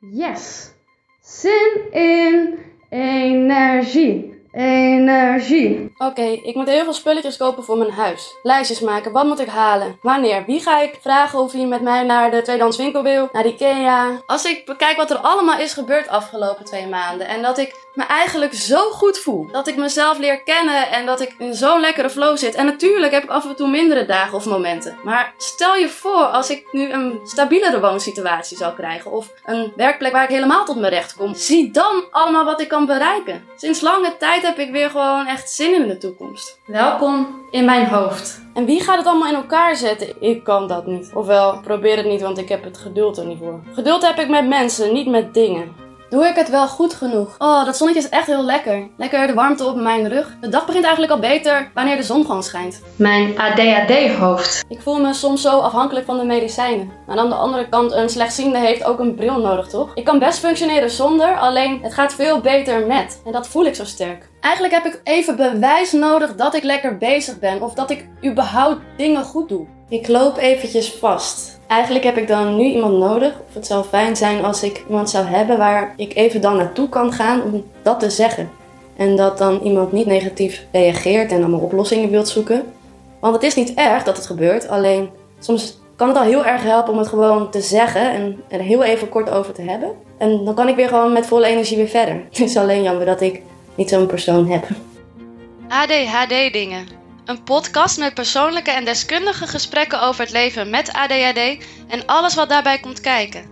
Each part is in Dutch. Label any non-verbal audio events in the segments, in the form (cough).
Yes. Zin in energie. Energie. Oké, ik moet heel veel spulletjes kopen voor mijn huis. Lijstjes maken, wat moet ik halen? Wanneer? Wie ga ik vragen of hij met mij naar de tweedehands winkel wil? Naar Ikea? Als ik bekijk wat er allemaal is gebeurd afgelopen twee maanden en dat ik me eigenlijk zo goed voel. Dat ik mezelf leer kennen en dat ik in zo'n lekkere flow zit. En natuurlijk heb ik af en toe mindere dagen of momenten. Maar stel je voor als ik nu een stabielere woonsituatie zou krijgen. Of een werkplek waar ik helemaal tot mijn recht kom. Zie dan allemaal wat ik kan bereiken. Sinds lange tijd heb ik weer gewoon echt zin in de toekomst. Welkom in mijn hoofd. En wie gaat het allemaal in elkaar zetten? Ik kan dat niet. Ofwel, probeer het niet, want ik heb het geduld er niet voor. Geduld heb ik met mensen, niet met dingen. Doe ik het wel goed genoeg? Oh, dat zonnetje is echt heel lekker. Lekker de warmte op mijn rug. De dag begint eigenlijk al beter wanneer de zon gewoon schijnt. Mijn ADHD-hoofd. Ik voel me soms zo afhankelijk van de medicijnen. Maar aan de andere kant, een slechtziende heeft ook een bril nodig, toch? Ik kan best functioneren zonder, alleen het gaat veel beter met. En dat voel ik zo sterk. Eigenlijk heb ik even bewijs nodig dat ik lekker bezig ben of dat ik überhaupt dingen goed doe. Ik loop eventjes vast. Eigenlijk heb ik dan nu iemand nodig. Of het zou fijn zijn als ik iemand zou hebben waar ik even dan naartoe kan gaan om dat te zeggen. En dat dan iemand niet negatief reageert en allemaal oplossingen wilt zoeken. Want het is niet erg dat het gebeurt, alleen soms kan het al heel erg helpen om het gewoon te zeggen en er heel even kort over te hebben. En dan kan ik weer gewoon met volle energie weer verder. (laughs) Het is alleen jammer dat ik niet zo'n persoon heb. ADHD-dingen. Een podcast met persoonlijke en deskundige gesprekken over het leven met ADHD en alles wat daarbij komt kijken.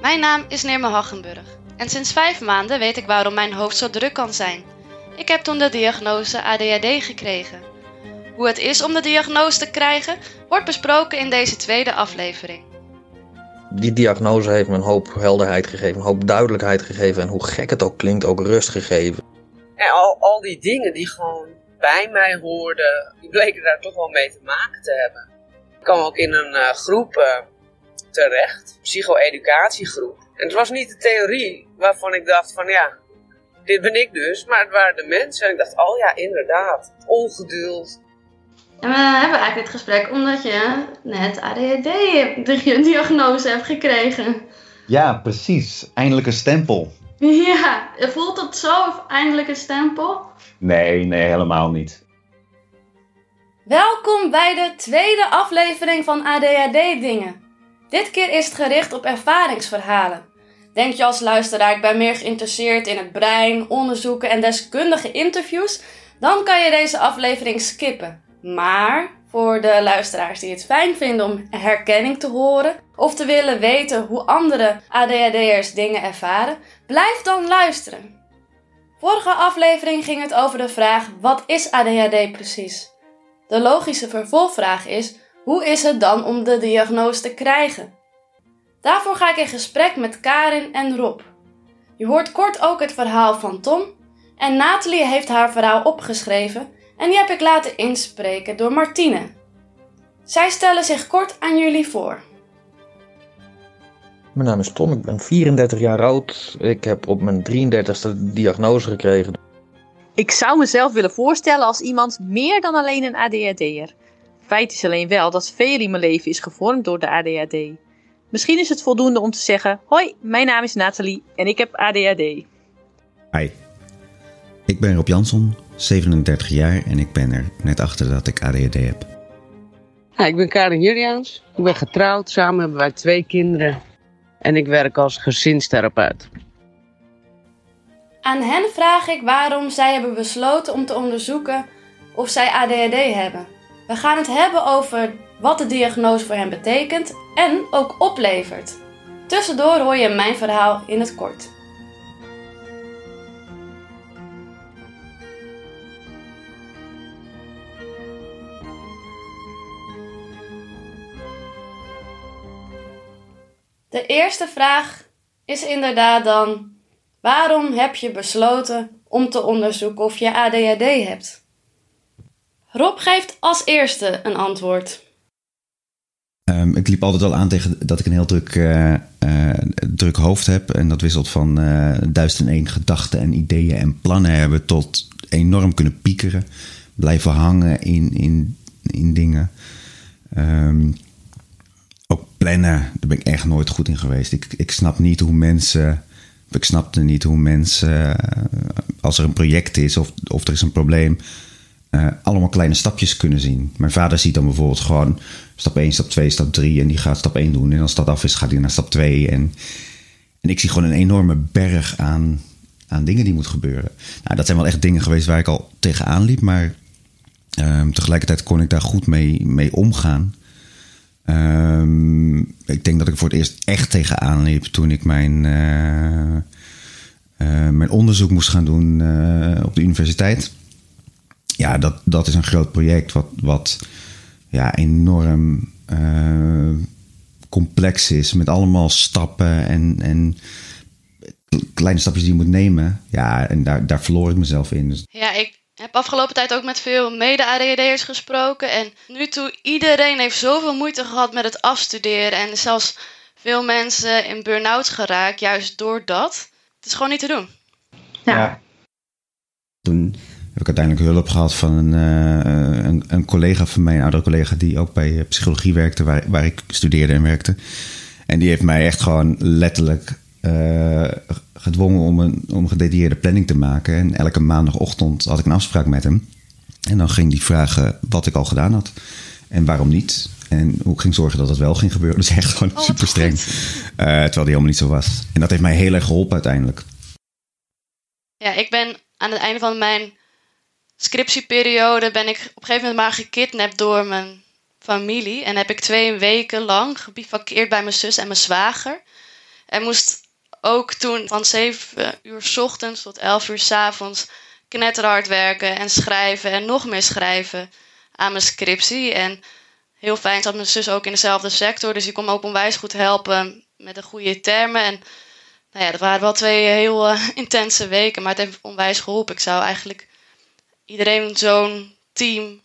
Mijn naam is Neerme Haggenburg en sinds vijf maanden weet ik waarom mijn hoofd zo druk kan zijn. Ik heb toen de diagnose ADHD gekregen. Hoe het is om de diagnose te krijgen, wordt besproken in deze tweede aflevering. Die diagnose heeft me een hoop helderheid gegeven, een hoop duidelijkheid gegeven en hoe gek het ook klinkt, ook rust gegeven. En al, al die dingen die gewoon bij mij hoorden, die bleken daar toch wel mee te maken te hebben. Ik kwam ook in een uh, groep uh, terecht, psycho-educatiegroep. En het was niet de theorie waarvan ik dacht van ja, dit ben ik dus, maar het waren de mensen. En ik dacht, oh ja, inderdaad, ongeduld. En we hebben eigenlijk dit gesprek omdat je net ADHD de diagnose hebt gekregen. Ja, precies. Eindelijk een stempel. (laughs) Ja, voelt het zo of eindelijk een stempel? Nee, nee, helemaal niet. Welkom bij de tweede aflevering van ADHD Dingen. Dit keer is het gericht op ervaringsverhalen. Denk je als luisteraar, ik ben meer geïnteresseerd in het brein, onderzoeken en deskundige interviews, dan kan je deze aflevering skippen. Maar voor de luisteraars die het fijn vinden om herkenning te horen of te willen weten hoe andere ADHD'ers dingen ervaren, blijf dan luisteren. Vorige aflevering ging het over de vraag: wat is ADHD precies? De logische vervolgvraag is: hoe is het dan om de diagnose te krijgen? Daarvoor ga ik in gesprek met Karin en Rob. Je hoort kort ook het verhaal van Tom en Nathalie heeft haar verhaal opgeschreven en die heb ik laten inspreken door Martine. Zij stellen zich kort aan jullie voor. Mijn naam is Tom, ik ben 34 jaar oud. Ik heb op mijn 33ste diagnose gekregen. Ik zou mezelf willen voorstellen als iemand meer dan alleen een ADHD'er. Feit is alleen wel dat veel in mijn leven is gevormd door de ADHD. Misschien is het voldoende om te zeggen: Hoi, mijn naam is Nathalie en ik heb ADHD. Hi, ik ben Rob Jansson, 37 jaar en ik ben er net achter dat ik ADHD heb. Ik ben Karin Juliaans. Ik ben getrouwd. Samen hebben wij twee kinderen. En ik werk als gezinstherapeut. Aan hen vraag ik waarom zij hebben besloten om te onderzoeken of zij ADHD hebben. We gaan het hebben over wat de diagnose voor hen betekent en ook oplevert. Tussendoor hoor je mijn verhaal in het kort. De eerste vraag is inderdaad dan: waarom heb je besloten om te onderzoeken of je ADHD hebt? Rob geeft als eerste een antwoord. Um, ik liep altijd al aan tegen dat ik een heel druk, uh, uh, druk hoofd heb. En dat wisselt van uh, duizend en één gedachten en ideeën en plannen hebben tot enorm kunnen piekeren. Blijven hangen in, in, in dingen. Um, ook plannen, daar ben ik echt nooit goed in geweest. Ik, ik snap niet hoe mensen. Ik snapte niet hoe mensen, eh, als er een project is of, of er is een probleem, eh, allemaal kleine stapjes kunnen zien. Mijn vader ziet dan bijvoorbeeld gewoon stap 1, stap 2, stap 3 en die gaat stap 1 doen. En als dat af is, gaat hij naar stap 2. En, en ik zie gewoon een enorme berg aan, aan dingen die moet gebeuren. Nou, dat zijn wel echt dingen geweest waar ik al tegenaan liep, maar ehm, tegelijkertijd kon ik daar goed mee, mee omgaan. Ehm, ik denk dat ik voor het eerst echt tegenaan liep toen ik mijn, eh, eh, mijn onderzoek moest gaan doen eh, op de universiteit. Ja, dat, dat is een groot project wat, wat ja, enorm complex is. Met allemaal stappen en, en kleine stapjes die je moet nemen. Ja, en daar, daar verloor ik mezelf in. Dus Ja, ik heb afgelopen tijd ook met veel mede-ADHD'ers gesproken. En nu toe, iedereen heeft zoveel moeite gehad met het afstuderen. En zelfs veel mensen in burn-out geraakt, juist door dat. Het is gewoon niet te doen. Ja. Toen heb ik uiteindelijk hulp gehad van een, eh, een, een collega van mij, een oudere collega, die ook bij eh, psychologie werkte, waar, waar ik studeerde en werkte. En die heeft mij echt gewoon letterlijk eh, gedwongen om een, om gedetailleerde planning te maken. En elke maandagochtend had ik een afspraak met hem. En dan ging hij vragen wat ik al gedaan had. En waarom niet. En hoe ik ging zorgen dat het wel ging gebeuren. Dus echt gewoon Oh, super streng. Eh, terwijl die helemaal niet zo was. En dat heeft mij heel erg geholpen uiteindelijk. Ja, ik ben aan het einde van mijn scriptieperiode ben ik op een gegeven moment maar gekidnapt door mijn familie. En heb ik twee weken lang gebivakkeerd bij mijn zus en mijn zwager. En moest ook toen van 7 uur 's ochtends tot 11 uur 's avonds knetterhard werken en schrijven en nog meer schrijven aan mijn scriptie. En heel fijn zat mijn zus ook in dezelfde sector, dus die kon me ook onwijs goed helpen met de goede termen. En nou ja, dat waren wel twee heel eh, (laughs) intense weken, maar het heeft onwijs geholpen. Ik zou eigenlijk iedereen zo'n team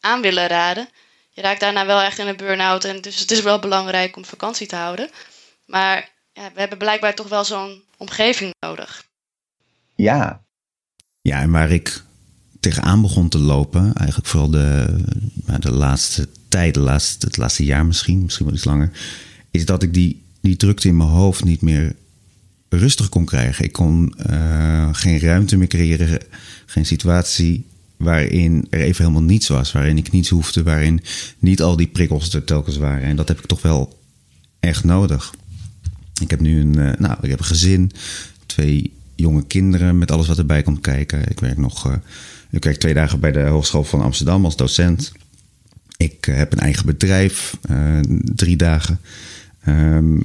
aan willen raden. Je raakt daarna wel echt in een burn-out en dus het is wel belangrijk om vakantie te houden. Maar ja, we hebben blijkbaar toch wel zo'n omgeving nodig. Ja, Ja, en waar ik tegenaan begon te lopen, eigenlijk vooral de, de laatste tijd, de laatste, het laatste jaar misschien, misschien wel iets langer, is dat ik die, die drukte in mijn hoofd niet meer rustig kon krijgen. Ik kon eh, geen ruimte meer creëren, geen situatie waarin er even helemaal niets was, waarin ik niets hoefde, waarin niet al die prikkels er telkens waren. En dat heb ik toch wel echt nodig. Ik heb nu een, eh, nou, ik heb een gezin, twee jonge kinderen met alles wat erbij komt kijken. Ik werk nog, eh, ik werk twee dagen bij de Hogeschool van Amsterdam als docent. Ik eh, heb een eigen bedrijf, drie dagen, ehm,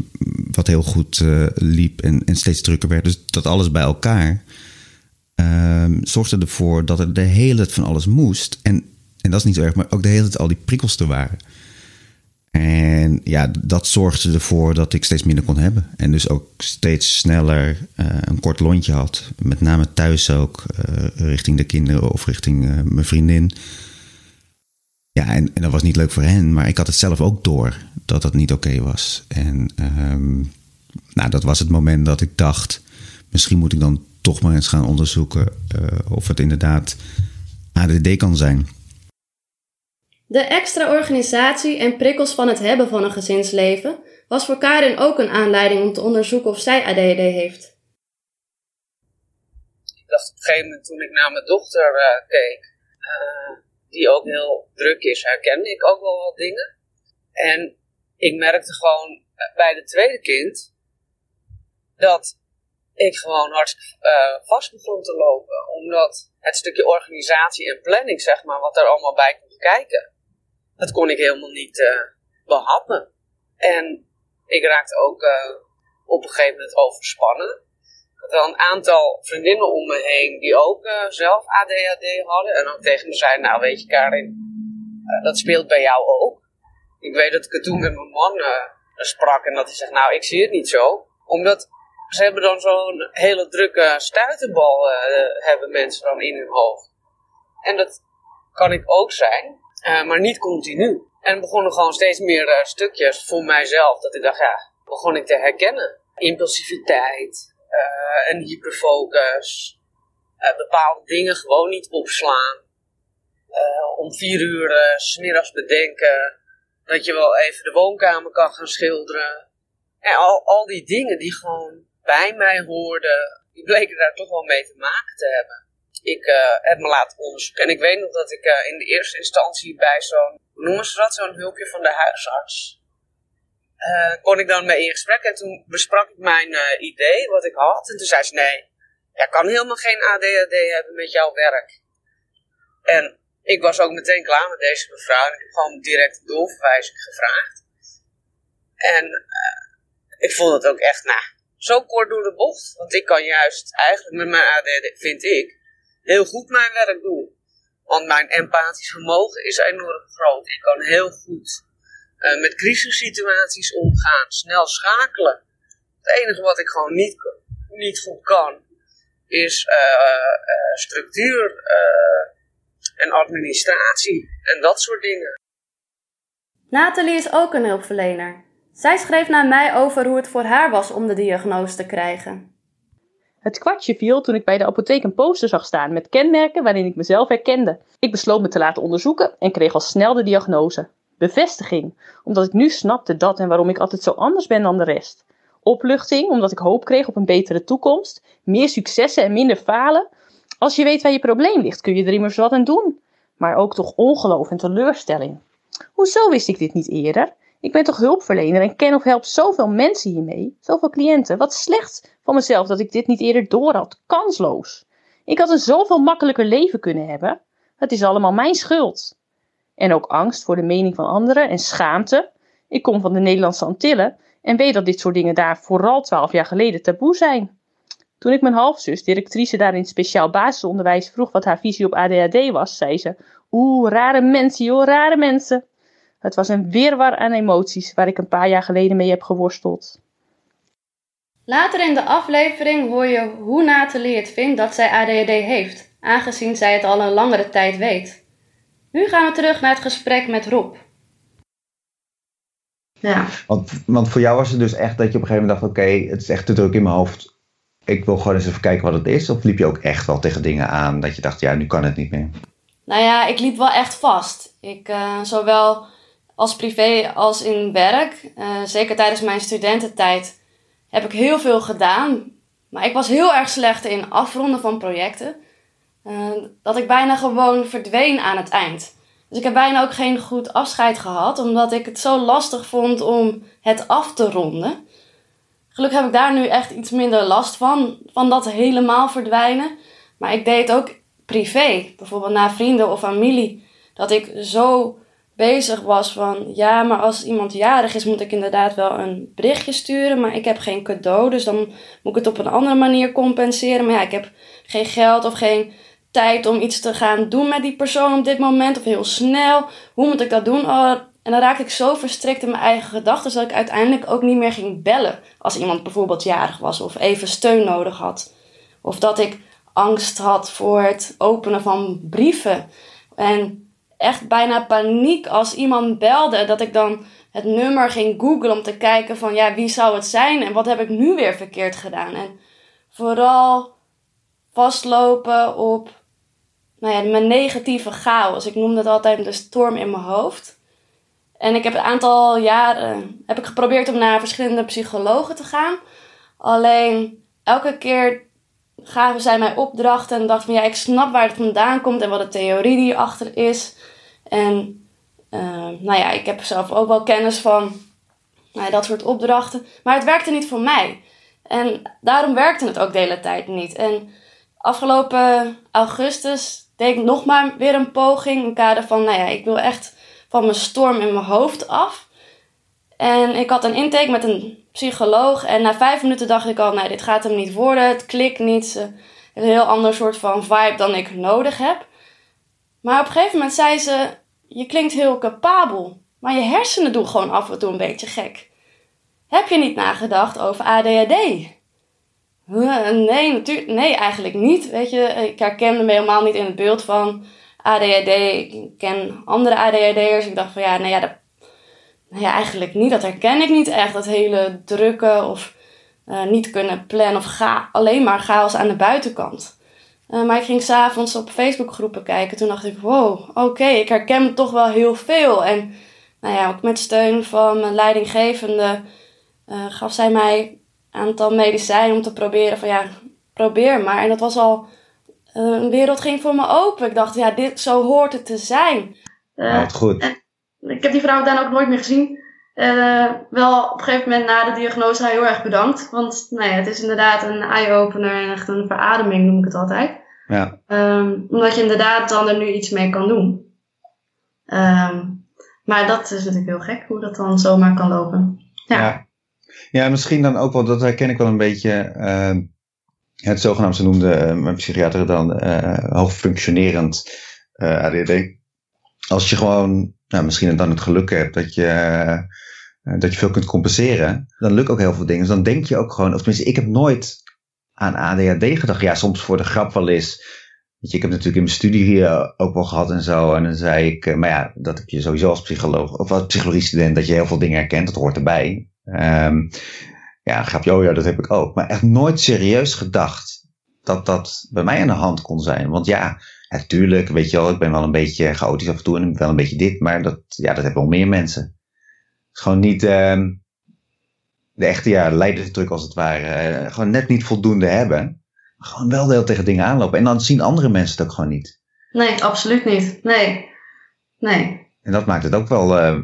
wat heel goed liep en, en steeds drukker werd. Dus dat alles bij elkaar ehm, zorgde ervoor dat er de hele tijd van alles moest. En, en dat is niet zo erg, maar ook de hele tijd al die prikkels er waren. En ja, dat zorgde ervoor dat ik steeds minder kon hebben. En dus ook steeds sneller eh, een kort lontje had. Met name thuis ook, eh, richting de kinderen of richting eh, mijn vriendin. Ja, en, en dat was niet leuk voor hen, maar ik had het zelf ook door dat dat niet oké was. En ehm, nou, dat was het moment dat ik dacht, misschien moet ik dan toch maar eens gaan onderzoeken of het inderdaad ADD kan zijn. De extra organisatie en prikkels van het hebben van een gezinsleven was voor Karin ook een aanleiding om te onderzoeken of zij ADHD heeft. Ik dacht op een gegeven moment toen ik naar mijn dochter eh, keek, eh, die ook heel druk is, herkende ik ook wel wat dingen. En ik merkte gewoon eh, bij de tweede kind dat ik gewoon eh, vast begon te lopen. Omdat het stukje organisatie en planning, zeg maar, wat er allemaal bij komt kijken, dat kon ik helemaal niet eh, behappen. En ik raakte ook eh, op een gegeven moment overspannen. Ik had wel een aantal vriendinnen om me heen die ook eh, zelf ADHD hadden. En ook tegen me zeiden, nou weet je Karin, dat speelt bij jou ook. Ik weet dat ik het toen met mijn man sprak en dat hij zegt, nou ik zie het niet zo. Omdat ze hebben dan zo'n hele drukke stuiterbal eh, hebben mensen dan in hun hoofd. En dat kan ik ook zijn, eh, maar niet continu. En begonnen gewoon steeds meer eh, stukjes voor mijzelf. Dat ik dacht, ja, begon ik te herkennen. Impulsiviteit, een hyperfocus, eh, bepaalde dingen gewoon niet opslaan. Om vier uur 's smiddags bedenken Dat je wel even de woonkamer kan gaan schilderen. En al, al die dingen die gewoon bij mij hoorden, die bleken daar toch wel mee te maken te hebben. Ik uh, heb me laten onderzoeken. En ik weet nog dat ik uh, in de eerste instantie bij zo'n, noemen ze dat, zo'n hulpje van de huisarts. Uh, kon ik dan mee in gesprek en toen besprak ik mijn idee, wat ik had. En toen zei ze, nee, jij kan helemaal geen ADHD hebben met jouw werk. En ik was ook meteen klaar met deze mevrouw en ik heb gewoon direct een doorverwijzing gevraagd. En ik vond het ook echt, nou, zo kort door de bocht. Want ik kan juist eigenlijk met mijn ADHD, vind ik, heel goed mijn werk doen. Want mijn empathisch vermogen is enorm groot. Ik kan heel goed uh, met crisissituaties omgaan, snel schakelen. Het enige wat ik gewoon niet, niet goed kan, is uh, uh, structuur en administratie en dat soort dingen. Nathalie is ook een hulpverlener. Zij schreef naar mij over hoe het voor haar was om de diagnose te krijgen. Het kwartje viel toen ik bij de apotheek een poster zag staan met kenmerken waarin ik mezelf herkende. Ik besloot me te laten onderzoeken en kreeg al snel de diagnose. Bevestiging, omdat ik nu snapte dat en waarom ik altijd zo anders ben dan de rest. Opluchting, omdat ik hoop kreeg op een betere toekomst. Meer successen en minder falen. Als je weet waar je probleem ligt, kun je er immers wat aan doen. Maar ook toch ongeloof en teleurstelling. Hoezo wist ik dit niet eerder? Ik ben toch hulpverlener en ken of help zoveel mensen hiermee, zoveel cliënten. Wat slecht van mezelf dat ik dit niet eerder door had. Kansloos. Ik had een zoveel makkelijker leven kunnen hebben. Het is allemaal mijn schuld. En ook angst voor de mening van anderen en schaamte. Ik kom van de Nederlandse Antillen en weet dat dit soort dingen daar vooral twaalf jaar geleden taboe zijn. Toen ik mijn halfzus, directrice daar in speciaal basisonderwijs, vroeg wat haar visie op ADHD was, zei ze: Oeh, rare mensen joh, rare mensen. Het was een wirwar aan emoties waar ik een paar jaar geleden mee heb geworsteld. Later in de aflevering hoor je hoe Nathalie het vindt dat zij ADHD heeft, aangezien zij het al een langere tijd weet. Nu gaan we terug naar het gesprek met Rob. Ja. Want, want voor jou was het dus echt dat je op een gegeven moment dacht: oké, het is echt te druk in mijn hoofd. Ik wil gewoon eens even kijken wat het is. Of liep je ook echt wel tegen dingen aan dat je dacht: ja, nu kan het niet meer? Nou ja, ik liep wel echt vast. Ik, uh, zowel als privé als in werk. Uh, zeker tijdens mijn studententijd heb ik heel veel gedaan. Maar ik was heel erg slecht in afronden van projecten. Uh, dat ik bijna gewoon verdween aan het eind. Dus ik heb bijna ook geen goed afscheid gehad, omdat ik het zo lastig vond om het af te ronden. Gelukkig heb ik daar nu echt iets minder last van, van dat helemaal verdwijnen. Maar ik deed ook privé, bijvoorbeeld naar vrienden of familie, dat ik zo bezig was van ja, maar als iemand jarig is, moet ik inderdaad wel een berichtje sturen, maar ik heb geen cadeau, dus dan moet ik het op een andere manier compenseren. Maar ja, ik heb geen geld of geen tijd om iets te gaan doen met die persoon op dit moment of heel snel. Hoe moet ik dat doen? Oh, en dan raakte ik zo verstrikt in mijn eigen gedachten dat ik uiteindelijk ook niet meer ging bellen als iemand bijvoorbeeld jarig was of even steun nodig had. Of dat ik angst had voor het openen van brieven. En echt bijna paniek als iemand belde. Dat ik dan het nummer ging googlen om te kijken van ja, wie zou het zijn en wat heb ik nu weer verkeerd gedaan. En vooral vastlopen op nou ja, mijn negatieve chaos. Ik noem dat altijd de storm in mijn hoofd. En ik heb een aantal jaren heb ik geprobeerd om naar verschillende psychologen te gaan. Alleen elke keer gaven zij mij opdrachten en dachten van ja, ik snap waar het vandaan komt en wat de theorie die achter is. En uh, nou ja, ik heb zelf ook wel kennis van nou dat soort opdrachten. Maar het werkte niet voor mij. En daarom werkte het ook de hele tijd niet. En afgelopen augustus deed ik nog maar weer een poging. In kader van, nou ja, ik wil echt van mijn storm in mijn hoofd af. En ik had een intake met een psycholoog. En na vijf minuten dacht ik al, nee, dit gaat hem niet worden. Het klikt niet. Een heel ander soort van vibe dan ik nodig heb. Maar op een gegeven moment zei ze: Je klinkt heel capabel, maar je hersenen doen gewoon af en toe een beetje gek. Heb je niet nagedacht over ADHD? Nee, natuurlijk, nee, eigenlijk niet. Weet je, ik herkende me helemaal niet in het beeld van ADHD. Ik ken andere ADHD'ers. Ik dacht van ja, nee, ja, dat, nee, eigenlijk niet. Dat herken ik niet echt. Dat hele drukke of uh, niet kunnen plannen of ga, alleen maar chaos aan de buitenkant. Uh, maar ik ging s'avonds op Facebookgroepen kijken. Toen dacht ik, wow, oké, ik herken toch wel heel veel. En nou ja, ook met steun van mijn leidinggevende eh, gaf zij mij een aantal medicijnen om te proberen van ja, probeer maar. En dat was al, eh, een wereld ging voor me open. Ik dacht, ja, dit, zo hoort het te zijn. Eh, wat goed. ik heb die vrouw daarna ook nooit meer gezien. Eh, wel op een gegeven moment na de diagnose haar heel erg bedankt. Want nou ja, het is inderdaad een eye-opener en echt een verademing noem ik het altijd. Ja. Ehm, omdat je inderdaad dan er nu iets mee kan doen. Ehm, maar dat is natuurlijk heel gek hoe dat dan zomaar kan lopen. Ja. Ja. ja, misschien dan ook wel, dat herken ik wel een beetje, eh, het zogenaamd, ze noemde eh, mijn psychiater dan eh, hoogfunctionerend ADD. Als je gewoon, nou, misschien dan het geluk hebt dat je, eh, dat je veel kunt compenseren, dan lukt ook heel veel dingen. Dus dan denk je ook gewoon, of tenminste, ik heb nooit aan ADHD gedacht. Ja, soms voor de grap wel eens. Weet je, ik heb natuurlijk in mijn studie hier ook wel gehad en zo. En dan zei ik, eh, maar ja, dat heb je sowieso als psycholoog, of als psychologie-student, dat je heel veel dingen herkent. Dat hoort erbij. Ehm ja, grapje, oh ja, dat heb ik ook. Maar echt nooit serieus gedacht dat dat bij mij aan de hand kon zijn. Want ja, natuurlijk, weet je wel, ik ben wel een beetje chaotisch af en toe en wel een beetje dit, maar dat, ja, dat hebben wel meer mensen. Gewoon niet ehm, de echte ja, leiderdruk als het ware. eh, gewoon net niet voldoende hebben. Maar gewoon wel de hele tegen dingen aanlopen. En dan zien andere mensen het ook gewoon niet. Nee, absoluut niet. Nee. Nee. En dat maakt het ook wel, eh,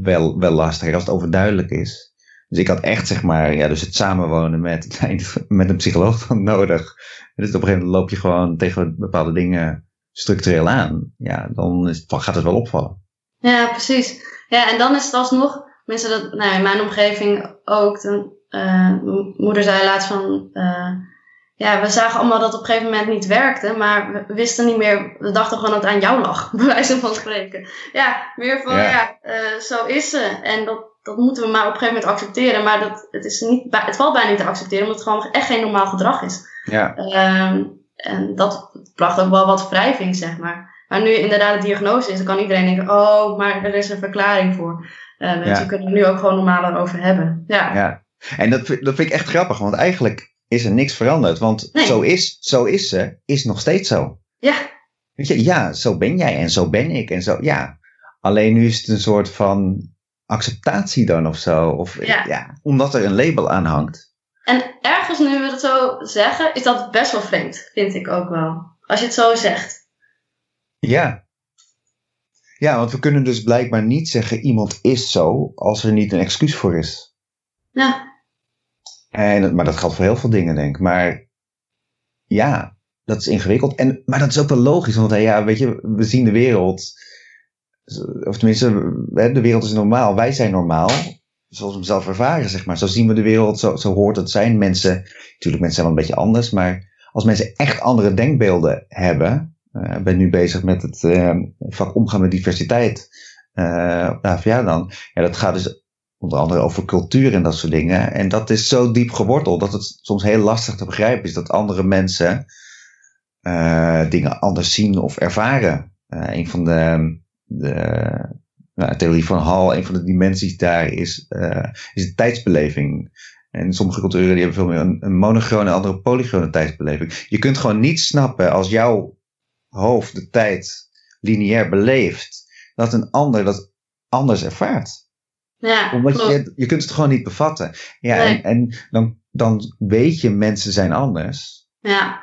wel, wel lastiger als het overduidelijk is. Dus ik had echt, zeg maar, ja, dus het samenwonen met, (laughs) met een psycholoog dan nodig. Dus op een gegeven moment loop je gewoon tegen bepaalde dingen structureel aan. Ja, dan is, gaat het wel opvallen. Ja, precies. Ja, en dan is het alsnog, mensen dat, nou, in mijn omgeving ook, de, eh, mijn moeder zei laatst van, eh, ja, we zagen allemaal dat het op een gegeven moment niet werkte, maar we wisten niet meer, we dachten gewoon dat het aan jou lag, (laughs) bij wijze van spreken. Ja, meer van, Ja. ja, eh, zo is ze. En dat, dat moeten we maar op een gegeven moment accepteren, maar dat, het, is niet, het valt bijna niet te accepteren, omdat het gewoon echt geen normaal gedrag is. Ja, Ehm, en dat bracht ook wel wat wrijving, zeg maar. Maar nu inderdaad de diagnose is, dan kan iedereen denken, oh, maar er is een verklaring voor. Eh mensen Ja. kunnen er nu ook gewoon normaler over hebben. Ja, ja. En dat, vind- dat vind ik echt grappig, want eigenlijk is er niks veranderd. Want Nee. zo, is, zo is ze, is nog steeds zo. ja, Weet je, ja, zo ben jij en zo ben ik en zo, ja. Alleen nu is het een soort van acceptatie dan of zo. Of, Ja. omdat er een label aan hangt. En ergens, nu we het zo zeggen, is dat best wel vreemd, vind ik ook wel. Als je het zo zegt. Ja. Ja, want we kunnen dus blijkbaar niet zeggen iemand is zo als er niet een excuus voor is. Ja, En, maar dat geldt voor heel veel dingen, denk ik. Maar ja, dat is ingewikkeld. En, maar dat is ook wel logisch, want eh, ja, weet je, we zien de wereld. Of tenminste, de wereld is normaal. Wij zijn normaal. Zoals we hem zelf ervaren, zeg maar. Zo zien we de wereld, zo, zo hoort het zijn. Mensen, natuurlijk, mensen zijn wel een beetje anders. Maar als mensen echt andere denkbeelden hebben. eh, Ik ben nu bezig met het eh, vak omgaan met diversiteit. op de HVA dan. Ja, dat gaat dus onder andere over cultuur en dat soort dingen. En dat is zo diep geworteld dat het soms heel lastig te begrijpen is dat andere mensen eh, dingen anders zien of ervaren. Een van de, de nou, theorie van Hall, een van de dimensies daar is, eh, is de tijdsbeleving. En sommige culturen die hebben veel meer een, een monochrone en andere polygone tijdsbeleving. Je kunt gewoon niet snappen als jouw hoofd de tijd lineair beleeft, dat een ander dat anders ervaart ja omdat klopt. je, je kunt het gewoon niet bevatten. Ja, Nee. en, en dan, dan weet je, mensen zijn anders. Ja.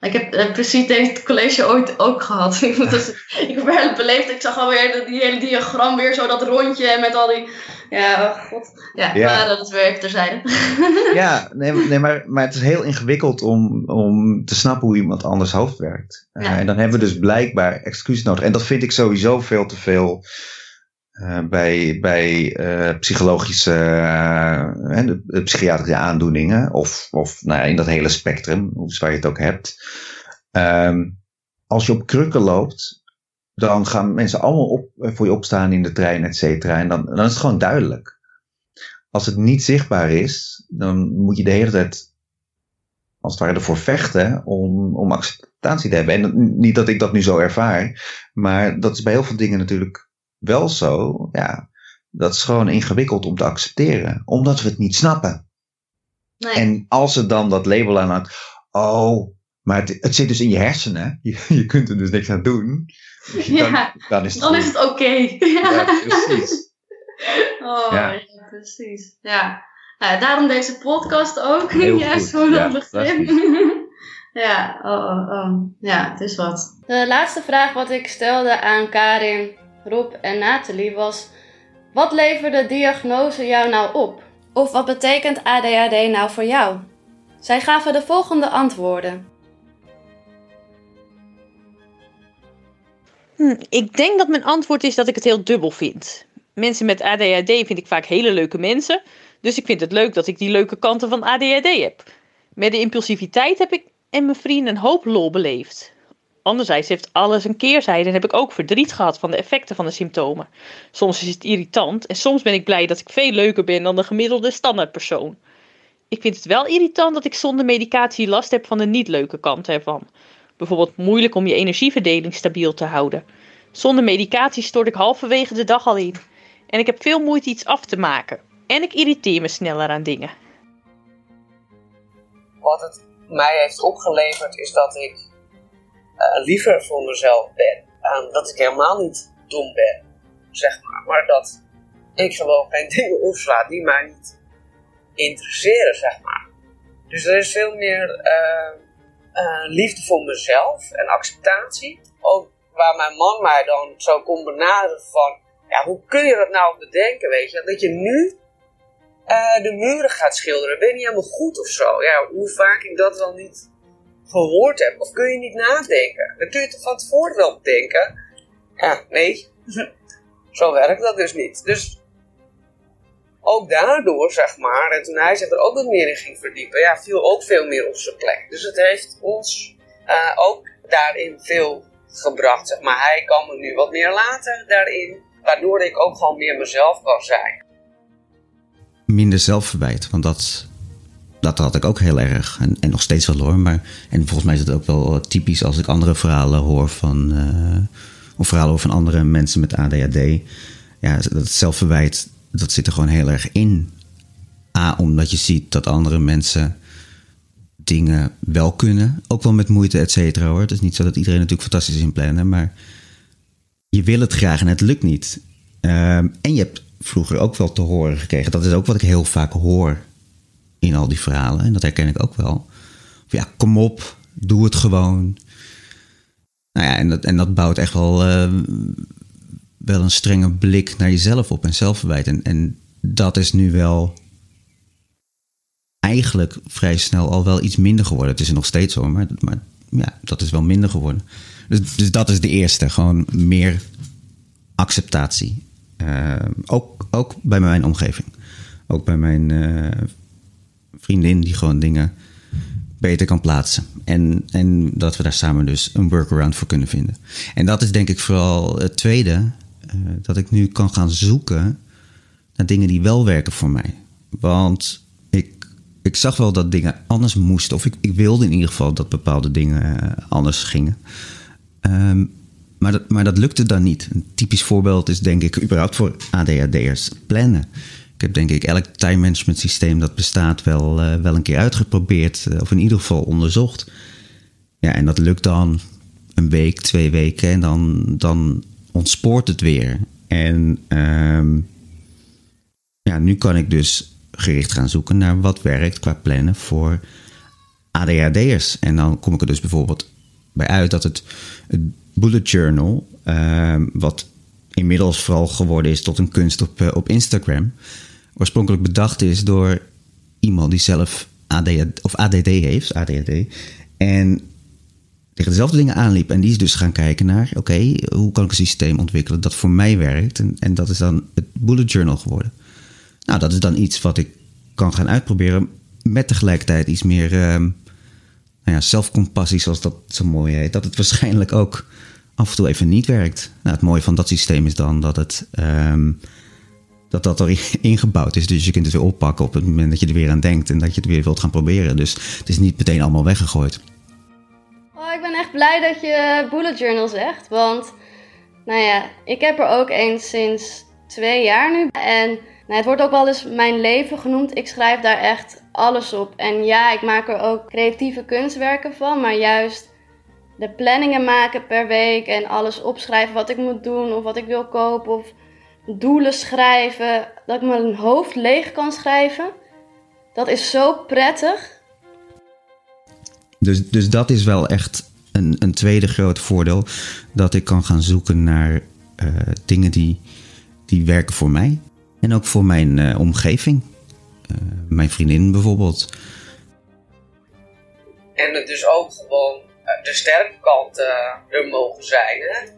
Ik heb eh, precies deze college ooit ook gehad. (laughs) ik, moet dus, ik heb wel beleefd. Ik zag alweer dat- die hele diagram weer zo dat rondje met al die... Ja, oh god. Ja, Ja. maar dat is weer even terzijde. (laughs) Ja, nee, nee maar, maar het is heel ingewikkeld om, om te snappen hoe iemand anders hoofd werkt. Eh, en dan hebben we dus blijkbaar excuus nodig. En dat vind ik sowieso veel te veel eh, bij, bij eh, psychologische, hè, de, psychiatrische aandoeningen. Of, of nou ja, in dat hele spectrum, hoe zwaar je het ook hebt. Ehm, als je op krukken loopt, dan gaan mensen allemaal op, voor je opstaan in de trein, et cetera. En dan, dan is het gewoon duidelijk. Als het niet zichtbaar is, dan moet je de hele tijd als het ware ervoor vechten om, om acceptatie te hebben. En niet dat ik dat nu zo ervaar, maar dat is bij heel veel dingen natuurlijk wel zo. Ja, dat is gewoon ingewikkeld om te accepteren, omdat we het niet snappen. Nee. En als er dan dat label aan hangt, oh, maar het, het zit dus in je hersenen, (laughs) je, je kunt er dus niks aan doen. Dus dan, Ja, dan is het dan is het oké. Ja, (laughs) precies. Oh, Ja. ja. precies. Ja. Nou, daarom deze podcast ook. Heel (laughs) Ja, dat begrip. ja, oh, oh, oh. Ja, het is wat. De laatste vraag wat ik stelde aan Karin, Rob en Nathalie was: wat leverde de diagnose jou nou op? Of wat betekent ADHD nou voor jou? Zij gaven de volgende antwoorden. Hm, ik denk dat mijn antwoord is dat ik het heel dubbel vind. Mensen met ADHD vind ik vaak hele leuke mensen. Dus ik vind het leuk dat ik die leuke kanten van ADHD heb. Met de impulsiviteit heb ik en mijn vrienden een hoop lol beleefd. Anderzijds heeft alles een keerzijde en heb ik ook verdriet gehad van de effecten van de symptomen. Soms is het irritant en soms ben ik blij dat ik veel leuker ben dan de gemiddelde standaardpersoon. Ik vind het wel irritant dat ik zonder medicatie last heb van de niet leuke kanten ervan. Bijvoorbeeld moeilijk om je energieverdeling stabiel te houden. Zonder medicatie stort ik halverwege de dag al in. En ik heb veel moeite iets af te maken. En ik irriteer me sneller aan dingen. Wat het mij heeft opgeleverd is dat ik eh, liever voor mezelf ben. En dat ik helemaal niet dom ben, zeg maar. Maar dat ik gewoon geen (laughs) dingen opsla die mij niet interesseren, zeg maar. Dus er is veel meer eh, eh, liefde voor mezelf en acceptatie. Ook waar mijn man mij dan zo kon benaderen van... Ja, hoe kun je dat nou bedenken, weet je? Dat je nu de muren gaat schilderen. Ben je niet helemaal goed of zo? Ja, hoe vaak ik dat wel niet gehoord heb. Of kun je niet nadenken? Dan kun je het van tevoren wel bedenken. Ja, nee. (laughs) zo werkt dat dus niet. Dus ook daardoor, zeg maar, en toen hij zich er ook wat meer in ging verdiepen, ja, viel ook veel meer op zijn plek. Dus het heeft ons eh, ook daarin veel gebracht, zeg maar. Hij kan me nu wat meer laten daarin, waardoor ik ook gewoon meer mezelf kan zijn. minder zelfverwijt. Want dat, dat had ik ook heel erg. En, en nog steeds wel hoor. Maar, en volgens mij is het ook wel typisch als ik andere verhalen hoor van. eh, of verhalen hoor van andere mensen met ADHD. Ja, dat zelfverwijt, dat zit er gewoon heel erg in. A, omdat je ziet dat andere mensen dingen wel kunnen. Ook wel met moeite, et cetera hoor. Het is niet zo dat iedereen natuurlijk fantastisch is in plannen. Maar je wil het graag en het lukt niet. Ehm, en je hebt vroeger ook wel te horen gekregen. Dat is ook wat ik heel vaak hoor in al die verhalen. En dat herken ik ook wel. Van, ja, kom op, doe het gewoon. Nou ja, en dat, en dat bouwt echt wel, eh, wel een strenge blik naar jezelf op en zelfverwijt. En, en dat is nu wel eigenlijk vrij snel al wel iets minder geworden. Het is er nog steeds zo, maar, maar ja, dat is wel minder geworden. Dus, dus dat is de eerste. Gewoon meer acceptatie. Uh, ook, ook bij mijn omgeving. Ook bij mijn uh, vriendin die gewoon dingen beter kan plaatsen. En, en dat we daar samen dus een workaround voor kunnen vinden. En dat is denk ik vooral het tweede. Uh, dat ik nu kan gaan zoeken naar dingen die wel werken voor mij. Want ik, ik zag wel dat dingen anders moesten. Of ik, ik wilde in ieder geval dat bepaalde dingen anders gingen. Um, maar dat, maar dat lukte dan niet. Een typisch voorbeeld is denk ik überhaupt voor ADHD'ers plannen. Ik heb denk ik elk time management systeem dat bestaat wel, uh, wel een keer uitgeprobeerd. Uh, of in ieder geval onderzocht. Ja, en dat lukt dan een week, twee weken. En dan, dan ontspoort het weer. En um, ja, nu kan ik dus gericht gaan zoeken naar wat werkt qua plannen voor ADHD'ers. En dan kom ik er dus bijvoorbeeld bij uit dat het, bullet journal, uh, wat inmiddels vooral geworden is tot een kunst op, uh, op Instagram, oorspronkelijk bedacht is door iemand die zelf ADHD, of ADD heeft, ADHD, en tegen dezelfde dingen aanliep. En die is dus gaan kijken naar, oké, hoe kan ik een systeem ontwikkelen dat voor mij werkt? En, en dat is dan het bullet journal geworden. Nou, dat is dan iets wat ik kan gaan uitproberen met tegelijkertijd iets meer uh, nou ja, zelfcompassie, zoals dat zo mooi heet. Dat het waarschijnlijk ook af en toe even niet werkt. Nou, het mooie van dat systeem is dan dat het um, dat dat er (laughs) ingebouwd is. Dus je kunt het weer oppakken op het moment dat je er weer aan denkt en dat je het weer wilt gaan proberen. Dus het is niet meteen allemaal weggegooid. Oh, ik ben echt blij dat je bullet journal zegt, want nou ja, ik heb er ook eens sinds twee jaar nu en nou, het wordt ook wel eens mijn leven genoemd. Ik schrijf daar echt alles op. En ja, ik maak er ook creatieve kunstwerken van, maar juist de planningen maken per week en alles opschrijven wat ik moet doen of wat ik wil kopen of doelen schrijven, dat ik mijn hoofd leeg kan schrijven. Dat is zo prettig. Dus, dus dat is wel echt een, een tweede groot voordeel. Dat ik kan gaan zoeken naar eh, dingen die, die werken voor mij. En ook voor mijn eh, omgeving. Eh, mijn vriendin bijvoorbeeld. En het dus ook gewoon de sterke kanten er mogen zijn. Hè?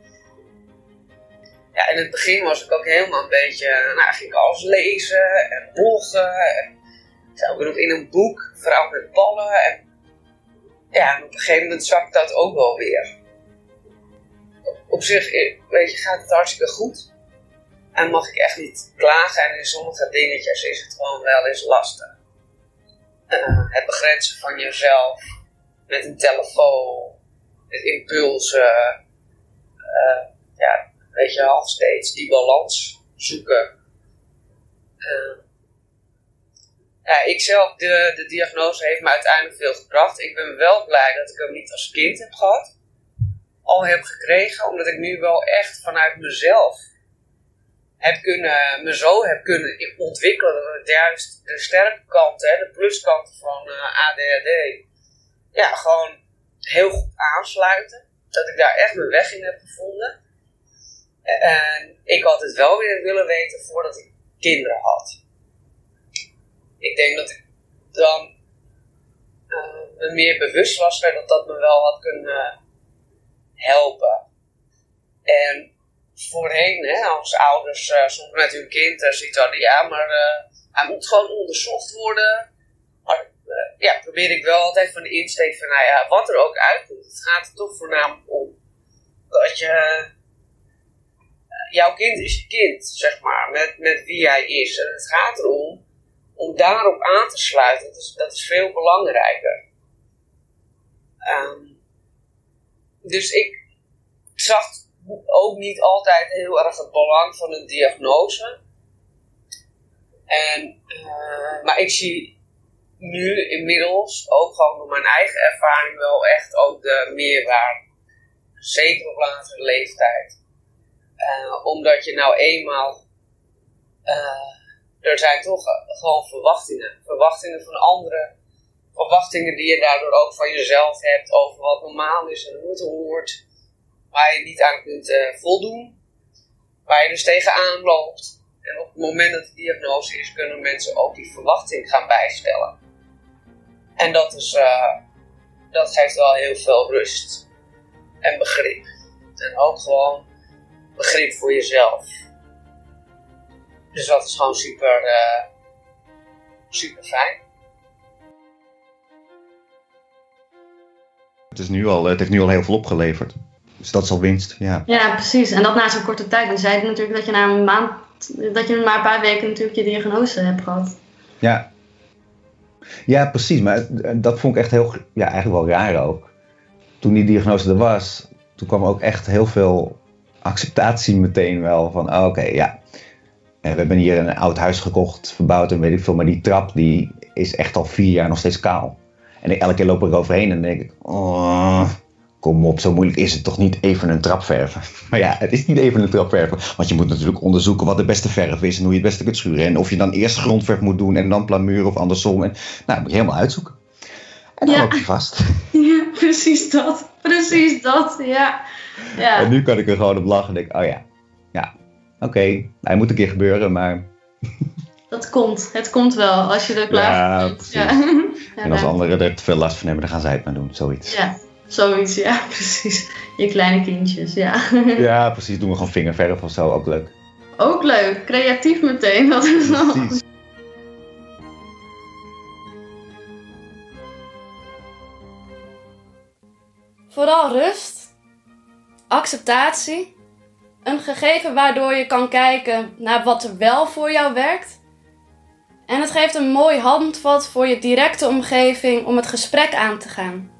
In het begin was ik ook helemaal een beetje, nou, ging ik alles lezen en bloggen. En ik ook in een boek, Vrouw met ballen. En ja, op een gegeven moment zakt dat ook wel weer. Op zich, eh, weet je, gaat het hartstikke goed. En mag ik echt niet klagen. En in sommige dingetjes is het gewoon wel eens lastig. Eh, het begrenzen van jezelf met een telefoon, met impulsen. eh, ja, weet je wel, steeds die balans zoeken. Eh, ja, ik zelf, de, de diagnose heeft me uiteindelijk veel gebracht. Ik ben wel blij dat ik hem niet als kind heb gehad. Al heb gekregen, omdat ik nu wel echt vanuit mezelf heb kunnen, me zo heb kunnen ontwikkelen. Dat juist de sterke kant, hè, de pluskant van eh, ADHD, ja, gewoon heel goed aansluiten. Dat ik daar echt mijn weg in heb gevonden. En ik had het wel weer willen weten voordat ik kinderen had. Ik denk dat ik dan eh, me meer bewust was dat dat me wel had kunnen helpen. En voorheen, hè, als ouders uh, soms met hun kind uh, zoiets hadden, ja, maar uh, hij moet gewoon onderzocht worden. Maar ja, probeer ik wel altijd van de insteek van, nou ja, wat er ook uitkomt. Het gaat er toch voornamelijk om dat je, jouw kind is je kind, zeg maar, met, met wie hij is. En het gaat erom om daarop aan te sluiten. Dat is, dat is veel belangrijker. Um, dus ik zag ook niet altijd heel erg het belang van een diagnose. En, uh, maar ik zie nu inmiddels ook gewoon door mijn eigen ervaring wel echt ook de meerwaarde. Zeker op latere leeftijd. Uh, omdat je nou eenmaal. Uh, er zijn toch gewoon verwachtingen. Verwachtingen van anderen. Verwachtingen die je daardoor ook van jezelf hebt over wat normaal is en hoe het hoort waar je niet aan kunt voldoen, waar je dus tegenaan loopt. En op het moment dat de diagnose is, kunnen mensen ook die verwachting gaan bijstellen. En dat, is, dat geeft wel heel veel rust en begrip. En ook gewoon begrip voor jezelf. Dus dat is gewoon super, uh, super fijn. Het, is nu al, het heeft nu al heel veel opgeleverd. Dus dat is al winst, ja. Ja, precies. En dat na zo'n korte tijd. Want zei natuurlijk dat je na een maand, dat je maar een paar weken natuurlijk je diagnose hebt gehad. Ja. Ja, precies. Maar dat vond ik echt heel, ja, eigenlijk wel raar ook. Toen die diagnose er was, toen kwam ook echt heel veel acceptatie meteen wel. Van, oh, oké, okay, ja. En we hebben hier een oud huis gekocht, verbouwd en weet ik veel. Maar die trap, die is echt al vier jaar nog steeds kaal. En elke keer loop ik eroverheen en denk ik, oh, kom op, zo moeilijk is het toch niet even een trap verven. (laughs) Maar ja, het is niet even een trap verven. Want je moet natuurlijk onderzoeken wat de beste verf is en hoe je het beste kunt schuren. En of je dan eerst grondverf moet doen en dan plamuur of andersom. En, nou, moet je helemaal uitzoeken. En dan Ja. loop je vast. (laughs) Ja, precies dat. Precies dat, ja. Ja. En nu kan ik er gewoon op lachen en denk, oh ja, ja, oké, hij moet een keer gebeuren, maar (laughs) Dat komt. Het komt wel als je er klaar ja, voor bent. precies. Ja. En (laughs) als nou, anderen er te veel last van hebben, dan gaan zij het maar doen, zoiets. ja, zoiets, ja, (laughs) precies. Je kleine kindjes, ja. Ja, precies, doen we gewoon vingerverf of zo, ook leuk. Ook leuk, creatief meteen. Dat is wel... Vooral rust, acceptatie, een gegeven waardoor je kan kijken naar wat er wel voor jou werkt. En het geeft een mooi handvat voor je directe omgeving om het gesprek aan te gaan.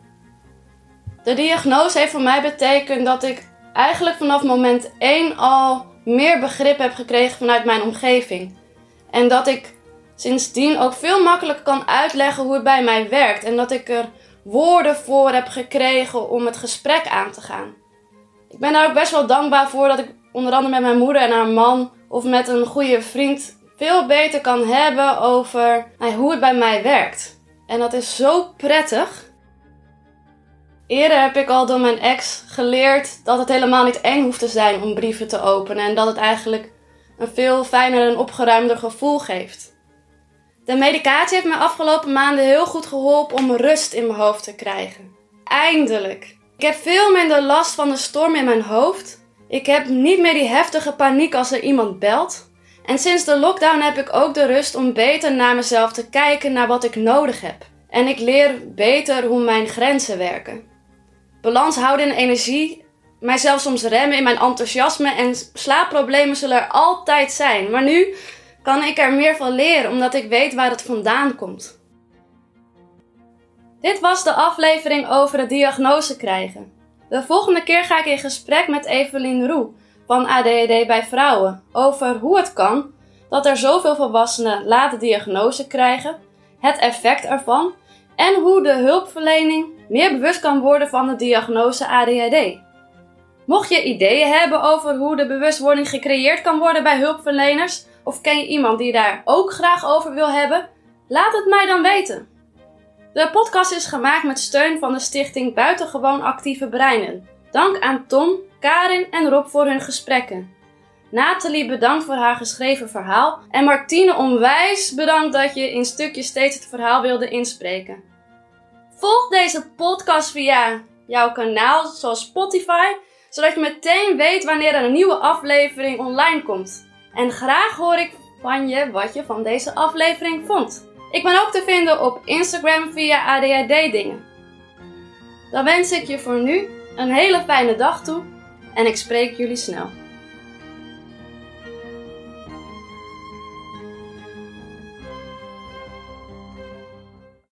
De diagnose heeft voor mij betekend dat ik eigenlijk vanaf moment 1 al meer begrip heb gekregen vanuit mijn omgeving. En dat ik sindsdien ook veel makkelijker kan uitleggen hoe het bij mij werkt. En dat ik er woorden voor heb gekregen om het gesprek aan te gaan. Ik ben daar ook best wel dankbaar voor dat ik onder andere met mijn moeder en haar man of met een goede vriend veel beter kan hebben over nou, hoe het bij mij werkt. En dat is zo prettig. Eerder heb ik al door mijn ex geleerd dat het helemaal niet eng hoeft te zijn om brieven te openen en dat het eigenlijk een veel fijner en opgeruimder gevoel geeft. De medicatie heeft me afgelopen maanden heel goed geholpen om rust in mijn hoofd te krijgen. Eindelijk. Ik heb veel minder last van de storm in mijn hoofd. Ik heb niet meer die heftige paniek als er iemand belt. En sinds de lockdown heb ik ook de rust om beter naar mezelf te kijken naar wat ik nodig heb. En ik leer beter hoe mijn grenzen werken. Balans houden in energie, mijzelf soms remmen in mijn enthousiasme en slaapproblemen zullen er altijd zijn. Maar nu kan ik er meer van leren omdat ik weet waar het vandaan komt. Dit was de aflevering over de diagnose krijgen. De volgende keer ga ik in gesprek met Evelien Roe van ADHD bij vrouwen over hoe het kan dat er zoveel volwassenen laat de diagnose krijgen, het effect ervan en hoe de hulpverlening meer bewust kan worden van de diagnose ADHD. Mocht je ideeën hebben over hoe de bewustwording gecreëerd kan worden bij hulpverleners, of ken je iemand die daar ook graag over wil hebben, laat het mij dan weten. De podcast is gemaakt met steun van de stichting Buitengewoon Actieve Breinen. Dank aan Tom, Karin en Rob voor hun gesprekken. Nathalie bedankt voor haar geschreven verhaal. En Martine onwijs bedankt dat je in stukjes steeds het verhaal wilde inspreken. Volg deze podcast via jouw kanaal, zoals Spotify, zodat je meteen weet wanneer er een nieuwe aflevering online komt. En graag hoor ik van je wat je van deze aflevering vond. Ik ben ook te vinden op Instagram via ADHD Dingen. Dan wens ik je voor nu een hele fijne dag toe en ik spreek jullie snel.